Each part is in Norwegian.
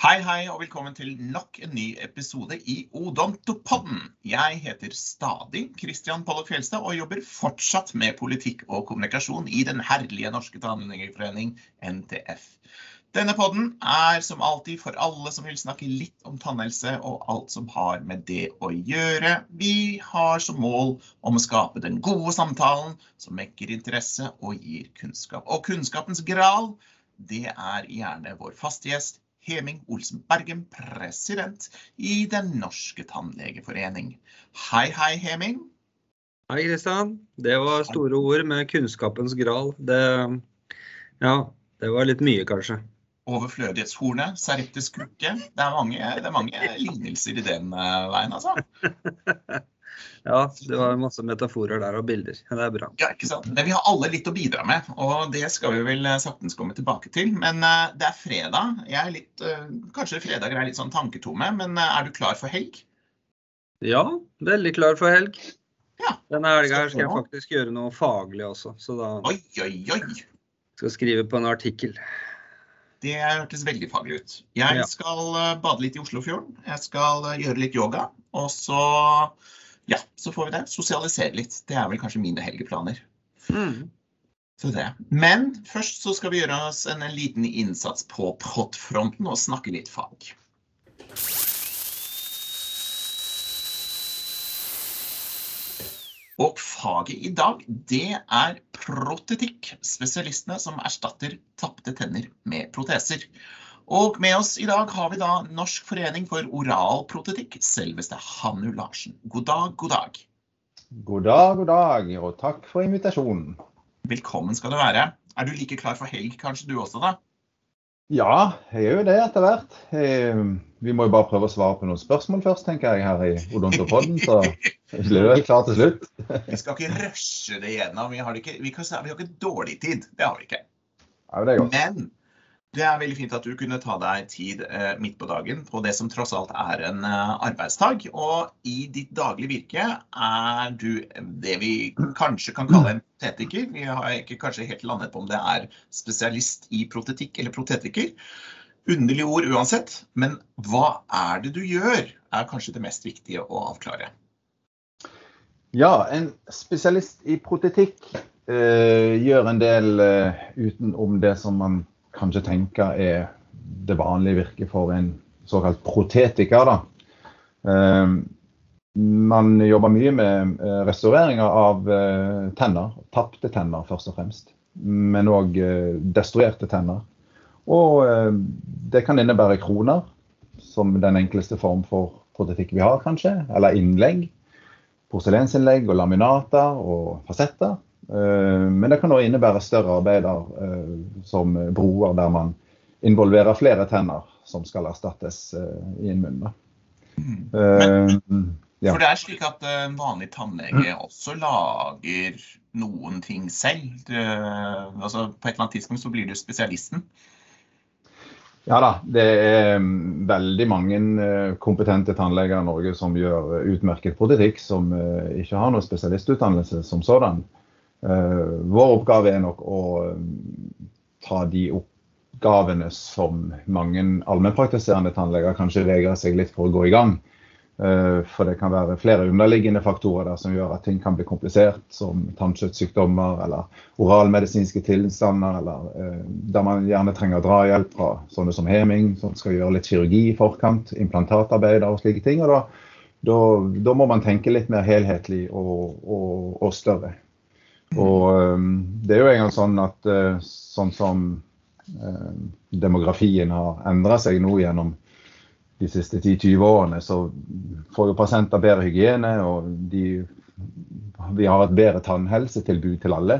Hei, hei, og velkommen til nok en ny episode i Odontopodden. Jeg heter stadig Christian Pollock Fjelstad og jobber fortsatt med politikk og kommunikasjon i Den herlige norske tannlegeforening, NTF. Denne podden er som alltid for alle som vil snakke litt om tannhelse og alt som har med det å gjøre. Vi har som mål om å skape den gode samtalen som vekker interesse og gir kunnskap. Og kunnskapens gral, det er gjerne vår faste gjest Heming Olsen Bergen, president i Den norske tannlegeforening. Hei, hei, Heming. Hei, Kristian. Det var store ord med kunnskapens gral. Det, ja, det var litt mye, kanskje. Overflødighetshornet, Sareptes krukke. Det er mange, det er mange lignelser i den uh, veien, altså. Ja, det var masse metaforer der og bilder. Det er bra. Ja, ikke sant. Det vi har alle litt å bidra med, og det skal vi vel eh, saktens komme tilbake til. Men uh, det er fredag. Jeg er litt, uh, kanskje fredager er litt sånn tanketomme, men er du klar for helg? Ja, veldig klar for helg. Ja. Denne helga skal jeg faktisk gjøre noe faglig også, så da Oi, oi, oi. skal skrive på en artikkel. Det hørtes veldig faglig ut. Jeg skal bade litt i Oslofjorden. Jeg skal gjøre litt yoga. Og så, ja, så får vi det. Sosialisere litt. Det er vel kanskje mine helgeplaner. Mm. Så det. Men først så skal vi gjøre oss en liten innsats på pottfronten og snakke litt fag. Og faget i dag, det er protetikk. Spesialistene som erstatter tapte tenner med proteser. Og med oss i dag har vi da Norsk forening for oralprotetikk, selveste Hannu Larsen. God dag, god dag. God dag, god dag, og takk for invitasjonen. Velkommen skal du være. Er du like klar for helg kanskje du også, da? Ja, jeg er jo det etter hvert. Eh, Vi må jo bare prøve å svare på noen spørsmål først, tenker jeg, her i Odontopodden. Så blir du vel klar til slutt. Vi skal ikke rushe det gjennom. Vi har, ikke, vi kan, vi har ikke dårlig tid. Det har vi ikke. Ja, det er. Men det er veldig fint at du kunne ta deg tid eh, midt på dagen på det som tross alt er en eh, arbeidsdag. Og i ditt daglige virke er du det vi kanskje kan kalle en protetiker. Vi har ikke kanskje helt landet på om det er spesialist i protetikk eller protetiker. Underlige ord uansett. Men hva er det du gjør, er kanskje det mest viktige å avklare. Ja, en spesialist i protetikk eh, gjør en del eh, utenom det som man kanskje tenker er det vanlige virket for en såkalt protetiker. Da. Eh, man jobber mye med eh, restaureringer av eh, tenner, tapte tenner først og fremst. Men òg eh, destruerte tenner. Og det kan innebære kroner, som den enkleste form for protetikk vi har, kanskje. Eller innlegg porselensinnlegg og laminater og fasetter. Eh, Men det kan også innebære større arbeider eh, som broer der man involverer flere tenner som skal erstattes eh, i en munn. Men, Eh, Ja. For det er slik at en vanlig tannlege også lager noen ting selv. Det, altså, på et eller annet tidspunkt så blir du spesialisten. Ja da, det er mm, veldig mange kompetente tannleger i Norge som gjør utmerket protetikk, som ikke har noen spesialistutdannelse som sådan. Eh, Vår oppgave er nok å mm, ta de oppgavene som mange allmennpraktiserende tannleger kanskje vegrer seg litt for å gå i gang. Eh, For det kan være flere underliggende faktorer der som gjør at ting kan bli komplisert, som tannkjøttsykdommer eller oralmedisinske tilstander, eller eh, der man gjerne trenger drahjelp fra sånne som heming, som skal gjøre litt kirurgi i forkant, implantatarbeider og slike ting. og da, da, da må man tenke litt mer helhetlig og, og, og større. Og eh, det er jo engang sånn at eh, sånn som eh, demografien har endra seg nå gjennom de siste 10-20 årene, så får jo pasienter bedre hygiene, og de, vi har et bedre tannhelsetilbud til alle.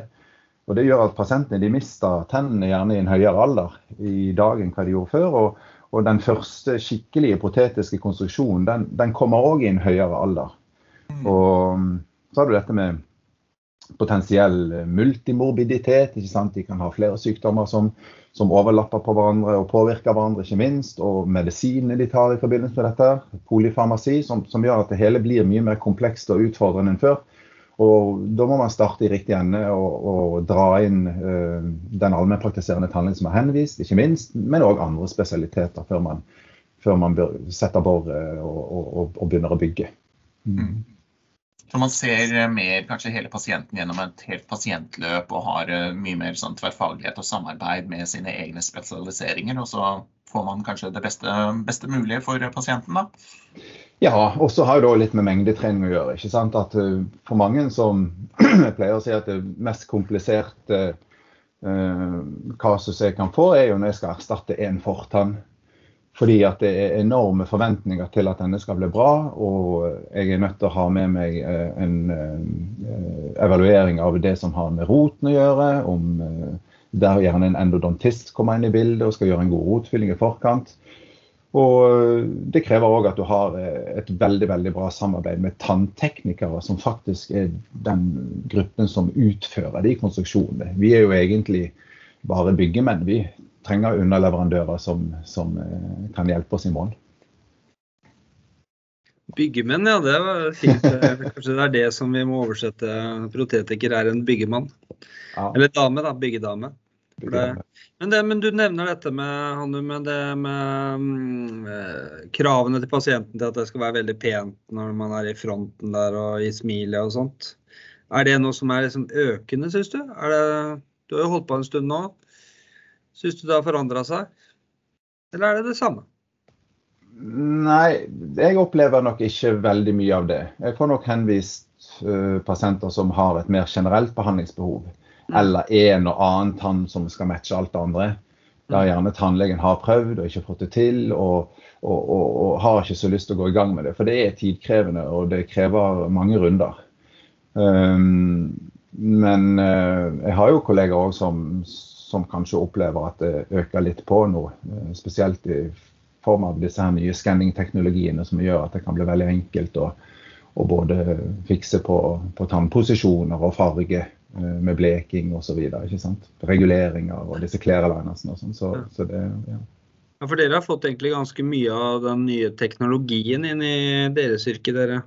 Og Det gjør at pasientene de mister tennene gjerne i en høyere alder i dag enn hva de gjorde før. Og, og den første skikkelige protetiske konstruksjonen den, den kommer òg i en høyere alder. Og mm, så har du dette med potensiell multimorbiditet. ikke sant? De kan ha flere sykdommer som, som overlapper på hverandre og påvirker hverandre, ikke minst. Og medisinene de tar i forbindelse med dette, Polifarmasi, som, som gjør at det hele blir mye mer komplekst og utfordrende enn før. Og Da må man starte i riktig ende og, og dra inn uh, den allmennpraktiserende tannlegen som er henvist, ikke minst, men òg andre spesialiteter før man før man setter boret og, og, og, begynner å bygge. Mm. Så man ser mer kanskje hele pasienten gjennom et helt pasientløp og har mye mer sånn tverrfaglighet og samarbeid med sine egne spesialiseringer. Og så får man kanskje det beste, beste mulige for pasienten, da. Ja, og så har det litt med mengdetrening å gjøre. ikke sant? At For mange som pleier å si at det mest kompliserte uh, kasus jeg kan få, er jo når jeg skal erstatte en fortann. Fordi at det er enorme forventninger til at denne skal bli bra, og jeg er nødt til å ha med meg uh, en uh, evaluering av det som har med roten å gjøre. om der gjerne en endodontist kommer inn i bildet og skal gjøre en god rotfylling i forkant. Og det krever òg at du har eh, et veldig veldig bra samarbeid med tannteknikere, som faktisk er den gruppen som utfører de konstruksjonene. Vi er jo egentlig bare byggemenn. Vi trenger underleverandører som, som eh, kan hjelpe oss i mål. Byggemenn, ja. Det var fint. Kanskje det er det som vi må oversette. Protetiker er en byggemann. Ja. Eller dame, da. Byggedame. Det, men, det, men, du nevner dette med, med, det med eh, kravene til pasienten til at det skal være veldig pent når man er i fronten der og i smilet og sånt. Er det noe som er liksom økende, syns du? Det, du har jo holdt på en stund nå. Syns du det har forandra seg? Eller er det det samme? Nei, jeg opplever nok ikke veldig mye av det. Jeg får nok henvist uh, pasienter som har et mer generelt behandlingsbehov. Mm. eller en og annen tann som skal matche alt det andre. Der mm. gjerne tannlegen har prøvd og ikke fått det til, og, og, og, og, har ikke så lyst til å gå i gang med det. For det er tidkrevende, og det krever mange runder. Um, men uh, jeg har jo kolleger òg som, som, kanskje opplever at det øker litt på nå. Uh, spesielt i form av disse her nye skanningteknologiene som gjør at det kan bli veldig enkelt å, å både fikse på, på tannposisjoner og farge Eh, med bleking osv. Reguleringer og disse clear-alinersene og sånn. Så, så det, ja. ja. For dere har fått egentlig ganske mye av den nye teknologien inn i deres yrke, dere.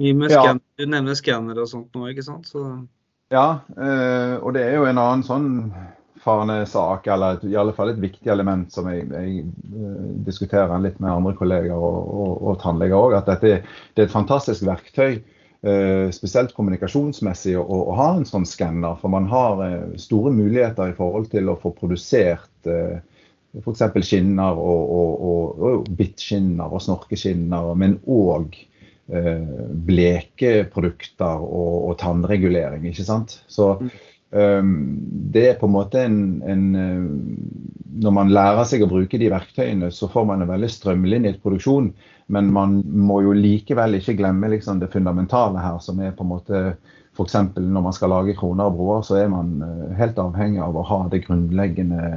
Mye med ja. Du nevner skanner og sånt nå, ikke sant? Så... Ja, øh, og det er jo en annen sånn farende sak, eller i alle fall et viktig element som jeg, jeg uh, diskuterer litt med andre kolleger og, og, og tannleger òg. At dette det er et fantastisk verktøy Eh, spesielt kommunikasjonsmessig å, å, ha en sånn skanner. For man har eh, store muligheter i forhold til å få produsert eh, f.eks. skinner og, og, og, og bittskinner og snorkeskinner, men òg eh, blekeprodukter og, og, tannregulering. ikke sant? Så um, det er på en måte en, en, Når man lærer seg å bruke de verktøyene, så får man en veldig strømlinjet produksjon. Men man må jo likevel ikke glemme liksom det fundamentale her, som er på en måte F.eks. når man skal lage kroner og broer, så er man eh, helt avhengig av å ha det grunnleggende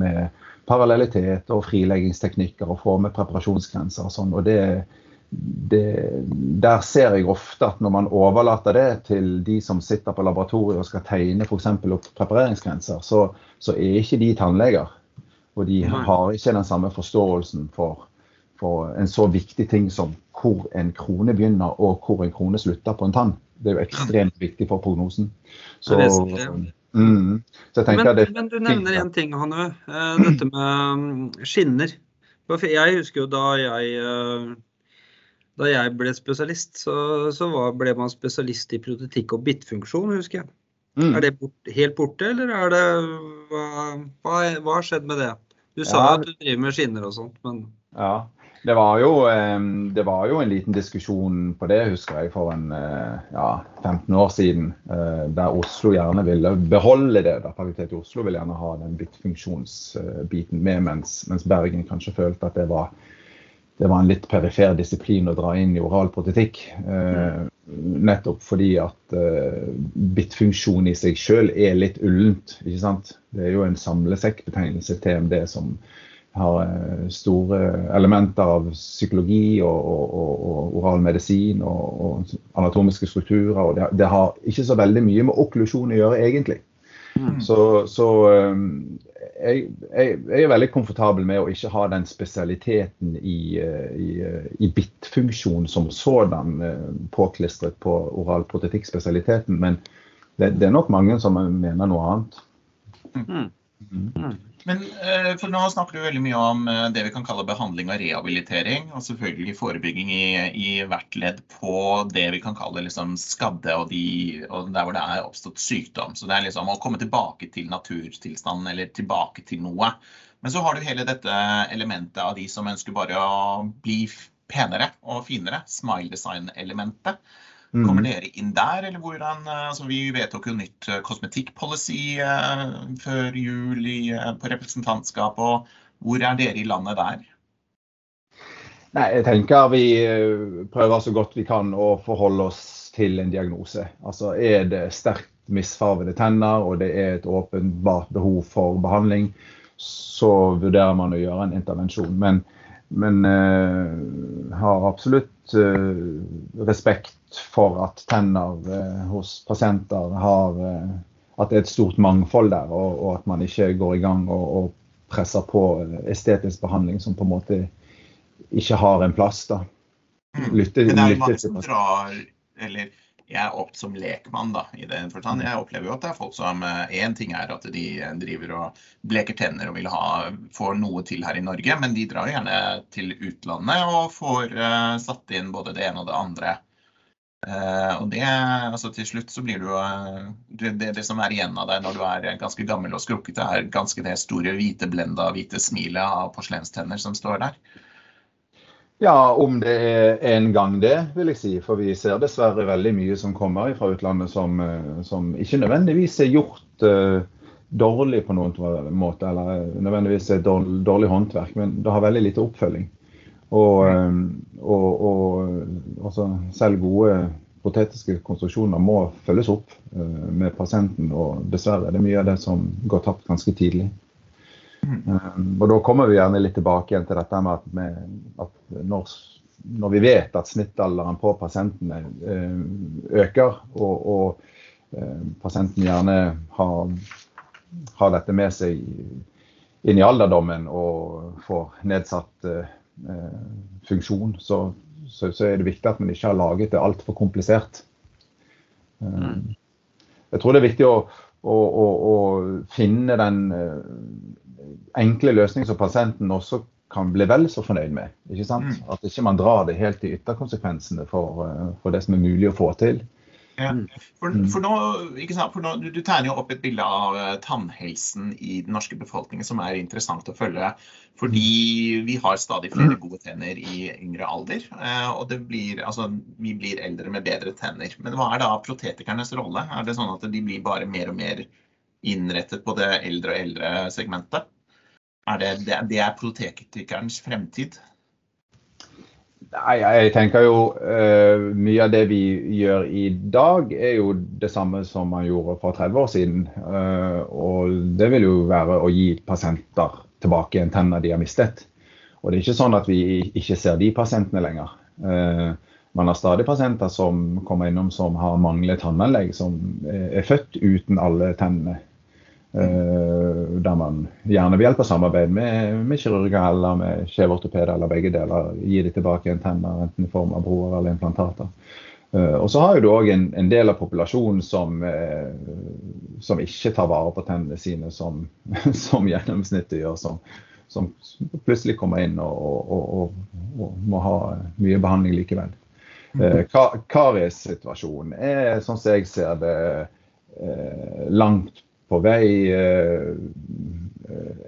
med parallellitet og frileggingsteknikker og få med preparasjonsgrenser og sånn. og det, det, Der ser jeg ofte at når man overlater det til de som sitter på laboratoriet og skal tegne f.eks. opp prepareringsgrenser, så, så, er ikke de tannleger. Og de har ikke den samme forståelsen for for en så viktig ting som hvor en krone begynner og hvor en krone slutter på en tann. Det er jo ekstremt viktig for prognosen. Så, mm, så men, det, men, du nevner en ting, Hanne. Eh, dette med mm, skinner. Jeg husker jo da jeg, eh, da jeg ble spesialist, så, så ble man spesialist i protetikk og bitfunksjon, husker jeg. Mm. Er det bort, helt borte, eller er det hva, har skjedd med det? Du sa ja. at du driver med skinner og sånt, men Ja, det var, jo, det var, jo, en liten diskusjon på det, husker jeg, for en eh, ja, 15 år siden. Eh, der Oslo gjerne ville beholde det. da i Oslo ville gjerne ha den byttefunksjonsbiten med, mens, mens, Bergen kanskje følte at det var, det var en litt perifer disiplin å dra inn i oral protetikk. Eh, nettopp fordi at bitfunksjon i seg sjøl er litt ullent. ikke sant? Det er jo en samlesekkbetegnelse til MD som har eh, store elementer av psykologi og, og, og oral medisin og, og, anatomiske strukturer. og det, det, har ikke så veldig mye med okklusjon å gjøre, egentlig. Mm. Så, så eh, jeg, jeg, jeg, er veldig komfortabel med å ikke ha den spesialiteten i, eh, i, i BIT-funksjon som sådan påklistret på oral protetikk-spesialiteten. Men det, det, er nok mange som mener noe annet. Mm. Mm. Men eh, for nå snakker du veldig mye om eh, det vi kan kalle behandling og rehabilitering. Og selvfølgelig forebygging i, i hvert ledd på det vi kan kalle liksom skadde og, de, og der hvor det er oppstått sykdom. Så det er liksom å komme tilbake til naturtilstanden eller tilbake til noe. Men så har du hele dette elementet av de som ønsker bare å bli penere og finere. Smile design-elementet. Kommer mm. dere inn der, eller hvordan eh, altså Vi vedtok jo nytt eh, kosmetikkpolicy eh, før jul på representantskap. og Hvor er dere i landet der? Nei, jeg tenker Vi prøver så godt vi kan å forholde oss til en diagnose. Altså Er det sterkt misfarvede tenner og det er et åpenbart behov for behandling, så vurderer man å gjøre en intervensjon. Men, men uh, har absolutt uh, respekt for at tenner eh, hos pasienter har eh, At det er et stort mangfold der, og, og at man ikke går i gang og, og, presser på estetisk behandling som på en måte ikke har en plass. da. Mm. Lytte, Men det er jo mange som drar eller jeg opp som lekmann da, i den forstand. Jeg opplever jo at det er folk som Én eh, ting er at de driver og bleker tenner og vil ha, får noe til her i Norge, men de drar gjerne til utlandet og får uh, satt inn både det ene og det andre. Uh, og det, altså Til slutt så blir du uh, det, det, som er igjen av deg når du er ganske gammel og skrukkete, er ganske det store hvite blenda, hvite smilet av porselenstenner som står der. Ja, om det er en gang det, vil jeg si. For vi ser dessverre veldig mye som kommer fra utlandet som, uh, som ikke nødvendigvis er gjort dårlig på noen måte, eller nødvendigvis er dårlig, dårlig håndverk, men det har veldig lite oppfølging. Og, eh, og, og altså, selv gode protetiske konstruksjoner må følges opp uh, med pasienten. Og dessverre er det mye av det som går tapt ganske tidlig. Um, og Da kommer vi gjerne litt tilbake igjen til dette med at, med, at når, når, vi vet at snittalderen på pasientene uh, øker, og, og uh, pasienten gjerne har, har, dette med seg inn i alderdommen og får nedsatt funksjon, så, så, så, er det viktig at man ikke har laget det altfor komplisert. Eh, mm. Jeg tror det er viktig å, å, å, å finne den eh, enkle løsningen som pasienten også kan bli vel så fornøyd med. ikke sant? Mm. At ikke man drar det helt til ytterkonsekvensene for, for det som er mulig å få til. Ja. Mm. For, mm. for, nå, for nå, du, du, tegner jo opp et bilde av uh, tannhelsen i den norske befolkningen som er interessant å følge. Fordi vi har stadig flere gode tenner i yngre alder. Uh, og blir, altså, vi blir eldre med bedre tenner. Men hva er da protetikernes rolle? Er det sånn at de blir bare mer og mer innrettet på det eldre og eldre segmentet? Er det, det, det er protetikernes fremtid? Nei, jeg tenker jo uh, Mye av det vi gjør i dag, er jo det samme som man gjorde for 30 år siden. Uh, og det vil jo være å gi pasienter tilbake en tenner de har mistet. Og det er ikke sånn at vi ikke ser de pasientene lenger. Uh, man har stadig pasienter som kommer innom som har manglet tannanlegg, som er født uten alle tennene. Eh, der man gjerne ved hjelp av samarbeid med, med kirurger eller med kjeveortopeder eller begge deler gir de tilbake en tenner, enten i form av broer eller implantater. Uh, og så har du òg en, en, del av populasjonen som, uh, som, ikke tar vare på tennene sine som, som gjennomsnittet gjør, som, som, plutselig kommer inn og, og, og, og, må ha mye behandling likevel. Kariessituasjonen er, sånn som jeg ser det, langt på vei eh,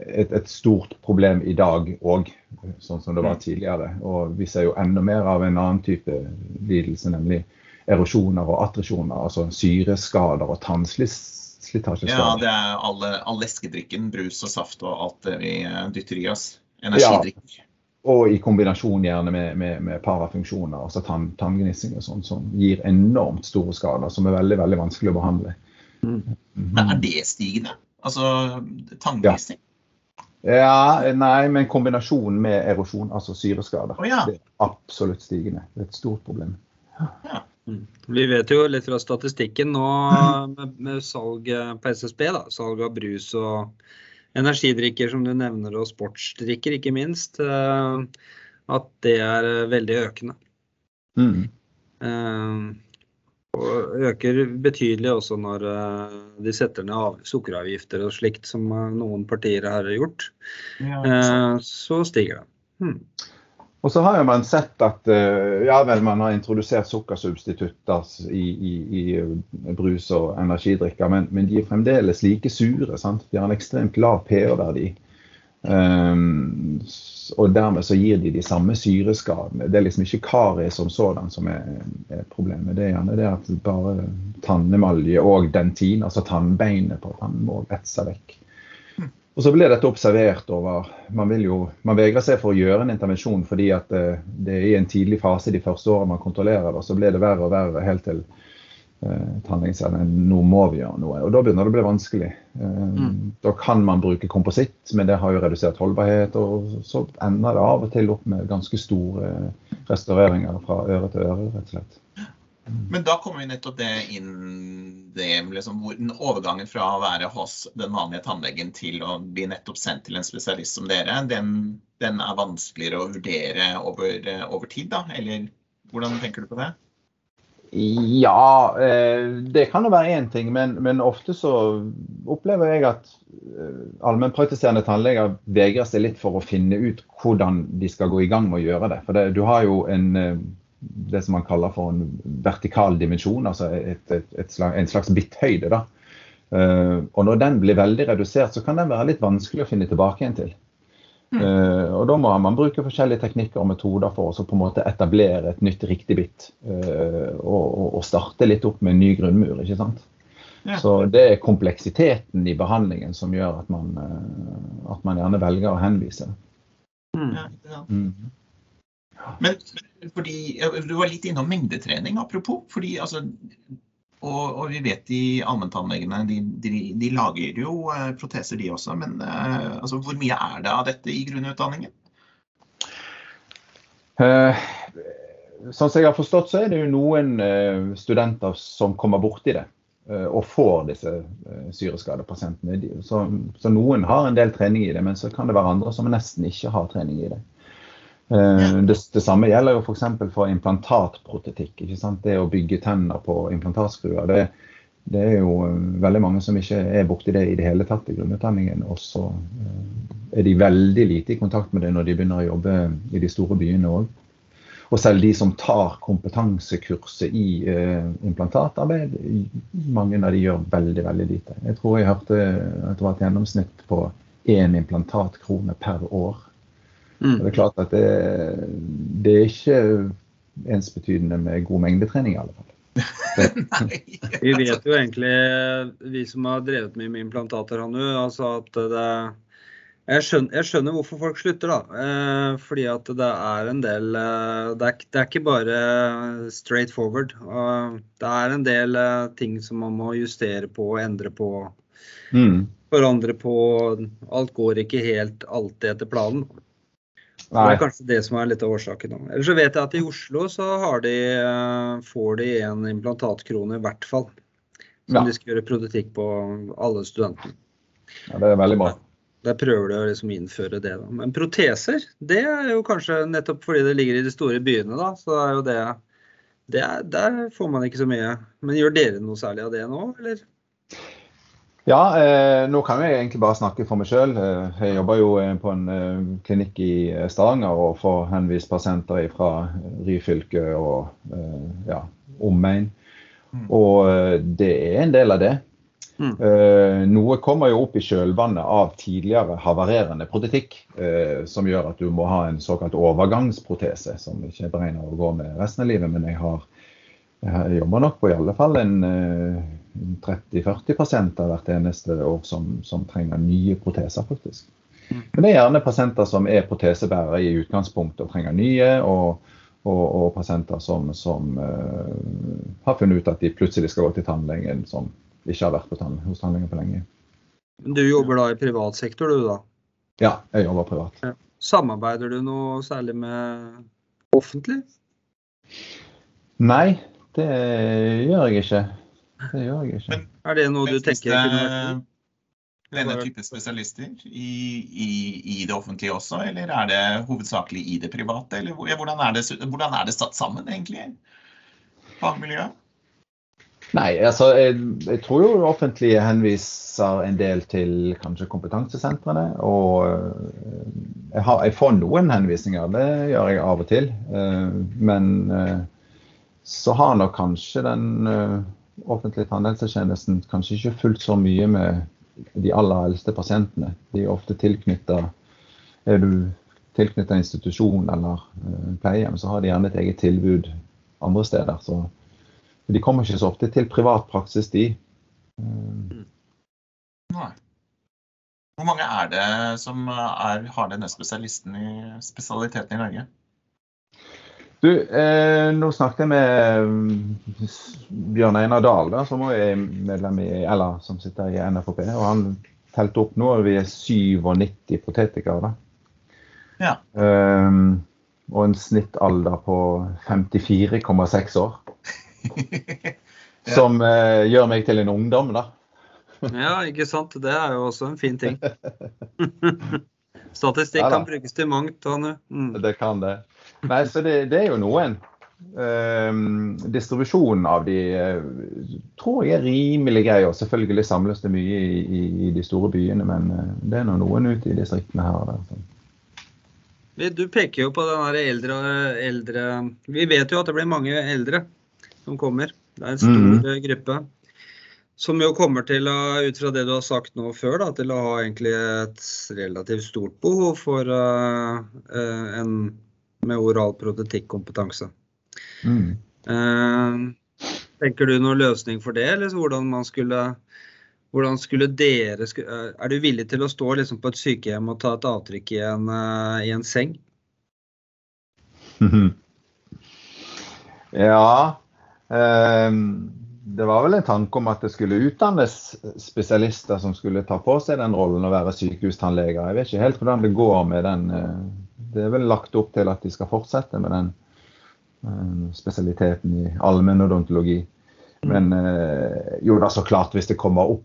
et, et, stort problem i dag òg, sånn som det var mm. tidligere. Og vi ser jo enda mer av en annen type lidelse, nemlig erosjoner og attrisjoner. Altså syreskader og tannslitasjeskader. Ja, det er alle, all leskedrikken, brus og saft og alt det vi eh, dytter i oss. Energidrikk. Ja. Og i kombinasjon gjerne med, med, med parafunksjoner, altså tann, tanngnissing og sånn, som gir enormt store skader, som er veldig, veldig vanskelig å behandle. Mm. Men er det stigende? Altså tannvisning? Ja. ja. Nei, men kombinasjonen med erosjon, altså syreskader, oh, ja. det er absolutt stigende. Det er et stort problem. Ja. Mm. Vi vet jo litt fra statistikken nå med, med salg på SSB, da, salg av brus og energidrikker som du nevner, og sportsdrikker ikke minst, eh, at det er veldig økende. Mm. Uh, Og øker betydelig også når uh, de setter ned sukkeravgifter og slikt, som uh, noen partier har gjort. Ja, uh, så stiger det. Hmm. Og så har man sett at ja vel, man har introdusert sukkersubstitutter i, i, i brus og energidrikker, men, men, de er fremdeles like sure. Sant? De har en ekstremt lav pH-verdi. Um, og dermed så gir de de samme syreskadene. Det er liksom ikke karies som sådan som er, er, problemet. Det er gjerne det at bare tannemalje og dentin, altså tannbeinet på tannmål, vetse vekk. Og så ble dette observert over Man vil jo, man vegrer seg for å gjøre en intervensjon fordi at eh, det er i en tidlig fase de første årene man kontrollerer det. Og så ble det verre og verre helt til Eh, tannlegen nå må vi gjøre noe. Og da begynner det å bli vanskelig. Eh, mm. Da kan man bruke kompositt, men det har jo redusert holdbarhet. Og så ender det av og til opp med ganske store restaureringer fra øre til øre, rett og slett. Men da kommer vi nettopp det inn det, liksom, overgangen fra å være hos den vanlige tannlegen til å bli nettopp sendt til en spesialist som dere, den, den er vanskeligere å vurdere over, over tid, da? Eller hvordan tenker du på det? Ja, eh, det kan jo være én ting, men, men, ofte så opplever jeg at eh, allmennpraktiserende tannleger vegrer seg litt for å finne ut hvordan de skal gå i gang med å gjøre det. For det, du har jo en, eh, det som man kaller for en vertikal dimensjon, altså et, et, et slags, en slags bitthøyde. Og når den blir veldig redusert, så kan den være litt vanskelig å finne tilbake igjen til. Mm. Uh, og Da må man bruke forskjellige teknikker og metoder for å på en måte etablere et nytt riktig bit. Uh, og, og, starte litt opp med en ny grunnmur. ikke sant? Ja. Så Det er kompleksiteten i behandlingen som gjør at man, uh, at man gjerne velger å henvise. Mm. Ja, ja. Mm. Men fordi, Du var litt innom mengdetrening, apropos. fordi altså, og, og, vi vet de allmenntannlegene de, de, de, lager jo eh, proteser, de også. Men eh, altså, hvor mye er det av dette i grunnutdanningen? Eh, sånn som jeg har forstått, så er det jo noen eh, studenter som kommer borti det. Og får disse syreskadepasientene. Så, så noen har en del trening i det, men så kan det være andre som nesten ikke har trening i det. Eh, det, det, samme gjelder jo f.eks. For, for implantatprotetikk. Det å bygge tenner på implantatskruer. Det, det, er jo eh, veldig mange som ikke er borti det i det hele tatt i grunnutdanningen. Og så eh, er de veldig lite i kontakt med det når de begynner å jobbe i de store byene òg. Og selv de som tar kompetansekurset i eh, implantatarbeid, mange av de gjør veldig veldig lite. Jeg tror jeg hørte at det var et gjennomsnitt på én implantatkrone per år Mm. Det er klart at det, det er ikke ensbetydende med god mengdetrening, i alle fall. vi vet jo egentlig, vi som har drevet mye med implantater, Hannu, altså at det jeg skjønner, jeg skjønner, hvorfor folk slutter, da. Eh, fordi at det er en del eh, det, er, det, er, ikke bare straight forward. Eh, det er en del eh, ting som man må justere på, endre på, mm. forandre på. Alt går ikke helt alltid etter planen. Nei. Det er kanskje det som er litt av årsaken. Eller så vet jeg at i Oslo så de, eh, får de en implantatkrone i hvert fall. Som ja. de skal gjøre produktikk på alle studentene. Ja, Det er veldig bra. Der prøver de å liksom innføre det. Da. Men proteser, det er jo kanskje nettopp fordi det ligger i de store byene, da. Så er jo det, det er, Der får man ikke så mye. Men gjør dere noe særlig av det nå, eller? Ja, eh, nå kan jeg egentlig bare snakke for meg sjøl. Eh, jeg jobber jo eh, på en klinikk i Stavanger og får henvist pasienter fra Ryfylke og eh, ja, omegn. Mm. Og det er en del av det. Mm. noe kommer jo opp i kjølvannet av tidligere havarerende protetikk, som gjør at du må ha en såkalt overgangsprotese, som ikke er beregna å gå med resten av livet. Men jeg har jeg jobber nok på i alle fall en 30-40 pasienter hvert eneste år som, som, trenger nye proteser, faktisk. Mm. Men det er gjerne pasienter som er protesebærere i utgangspunktet og trenger nye, og, og, og pasienter som, som uh, har funnet ut at de plutselig skal gå til tannlegen, som ikke har vært tann, hos tannlegen på lenge. Du jobber da i privat sektor, du da? Ja, jeg jobber privat. Ja. Samarbeider du noe særlig med offentlig? Nei, det gjør jeg ikke. Det gjør jeg ikke. Men, er det noe du tenker kunne denne type spesialister i, i, i, det offentlige også, eller er det hovedsakelig i det private? Eller hvordan er det, hvordan er det satt sammen, egentlig? Fagmiljøet? Nei, altså jeg, jeg, tror jo det offentlige henviser en del til kanskje kompetansesentrene. Og eh, jeg, har, jeg, får noen henvisninger, det gjør jeg av og til. Eh, men eh, så har nok kanskje den offentlige tannhelsetjenesten kanskje ikke fullt så mye med de aller eldste pasientene. De er ofte tilknytta Er du tilknytta institusjon eller pleiehjem, så har de gjerne et eget tilbud andre steder. så de kommer ikke så ofte til privat praksis, de. Mm. Nei. Hvor mange er det som er, har denne spesialisten i spesialiteten i Norge? Du, eh, nå snakket jeg med mm, Bjørn Einar Dahl, da, som er medlem i, eller som sitter i NFP, og Han telte opp nå at vi er 97 potetikere. da. Ja. Um, og en snittalder på 54,6 år. Som eh, gjør meg til en ungdom, da. ja, ikke sant. Det er jo også en fin ting. Statistikk ja, kan brukes til mangt. Mm. Det kan det. Nei, så det, det er jo noen. Um, distribusjonen av de uh, tror jeg er rimelig grei. og Selvfølgelig samles det mye i, i, i de store byene, men uh, det er noen ute i distriktene her og der. Du peker jo på den eldre, eldre Vi vet jo at det blir mange eldre som kommer. Det er en stor mm. gruppe. Som jo kommer til å, ut fra det du har sagt nå før, da, til å ha egentlig et relativt stort behov for uh, en med oral protetikkompetanse. Mm. Uh, tenker du noen løsning for det, eller hvordan man skulle hvordan skulle dere Er du villig til å stå liksom på et sykehjem og ta et avtrykk i en, i en seng? Ja, Ehm, det var vel en tanke om at det skulle utdannes spesialister som skulle ta på seg den rollen å være sykehustannleger. Jeg vet ikke helt hvordan det går med den. Eh, det er vel lagt opp til at de skal fortsette med den eh, spesialiteten i allmennodontologi. Men eh, jo da, så klart, hvis det kommer opp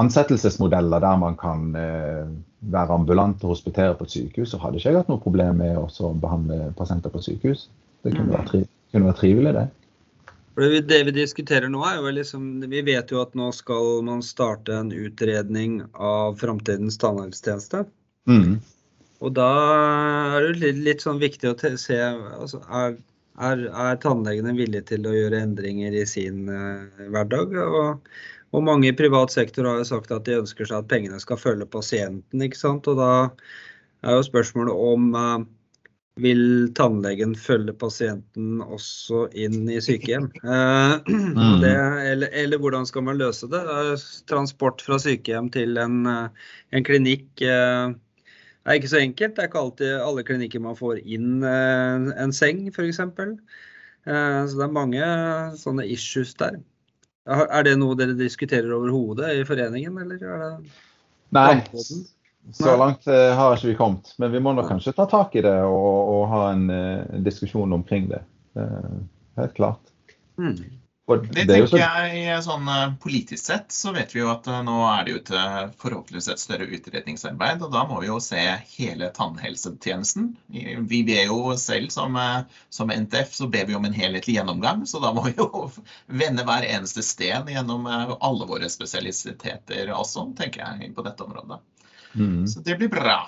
ansettelsesmodeller der man kan være ambulant og hospitere på et sykehus, så hadde ikke jeg hatt noe problem med å behandle pasienter på sykehus. Det kunne være, tri kunne være trivelig, det. Det vi diskuterer nå, er jo liksom Vi vet jo at nå skal man starte en utredning av framtidens tannhelsetjeneste. Mm. Og da er det litt, litt sånn viktig å se altså, er, er, er tannlegene villige til å gjøre endringer i sin uh, hverdag? Og, og mange i privat sektor har jo sagt at de ønsker seg at pengene skal følge pasienten. ikke sant? Og da er jo spørsmålet om uh, vil tannlegen følge pasienten også inn i sykehjem? Uh, det, eller, eller, hvordan skal man løse det? Transport fra sykehjem til en, uh, en klinikk uh, er ikke så enkelt. Det er ikke alltid alle klinikker man får inn en seng, f.eks. Så det er mange sånne issues der. Er det noe dere diskuterer overhodet i foreningen, eller er det Nei, så langt uh, har ikke vi kommet. Men vi må nok kanskje ta tak i det og, og ha en uh, diskusjon omkring det. Uh, helt klart. Mm. Det, det tenker jeg sånn eh, Politisk sett så vet vi jo at eh, nå er det jo et eh, forhåpentligvis et større utredningsarbeid. og Da må vi jo se hele tannhelsetjenesten. Vi ber jo selv som, som NTF så ber vi om en helhetlig gjennomgang. Så da må vi jo vende hver eneste sten gjennom alle våre spesialiteter også, tenker jeg, på dette området. Mm. Så det blir bra.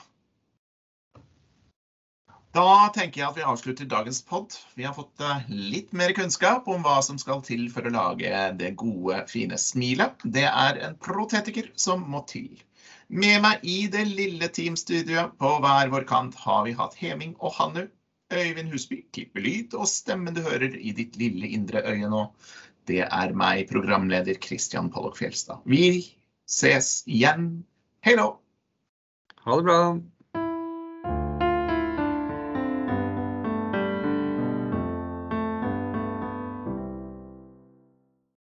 Da tenker jeg at vi avslutter dagens pod. Vi har fått eh, litt mer kunnskap om hva som skal til for å lage det gode, fine smilet. Det er en protetiker som må til. Med meg i det lille teamstudioet på hver vår kant har vi hatt Heming og Hannu. Øyvind Husby klipper lyd, og stemmen du hører i ditt lille indre øye nå, det er meg, programleder Christian Pollock Fjelstad. Vi ses igjen. Hei då! Ha det bra.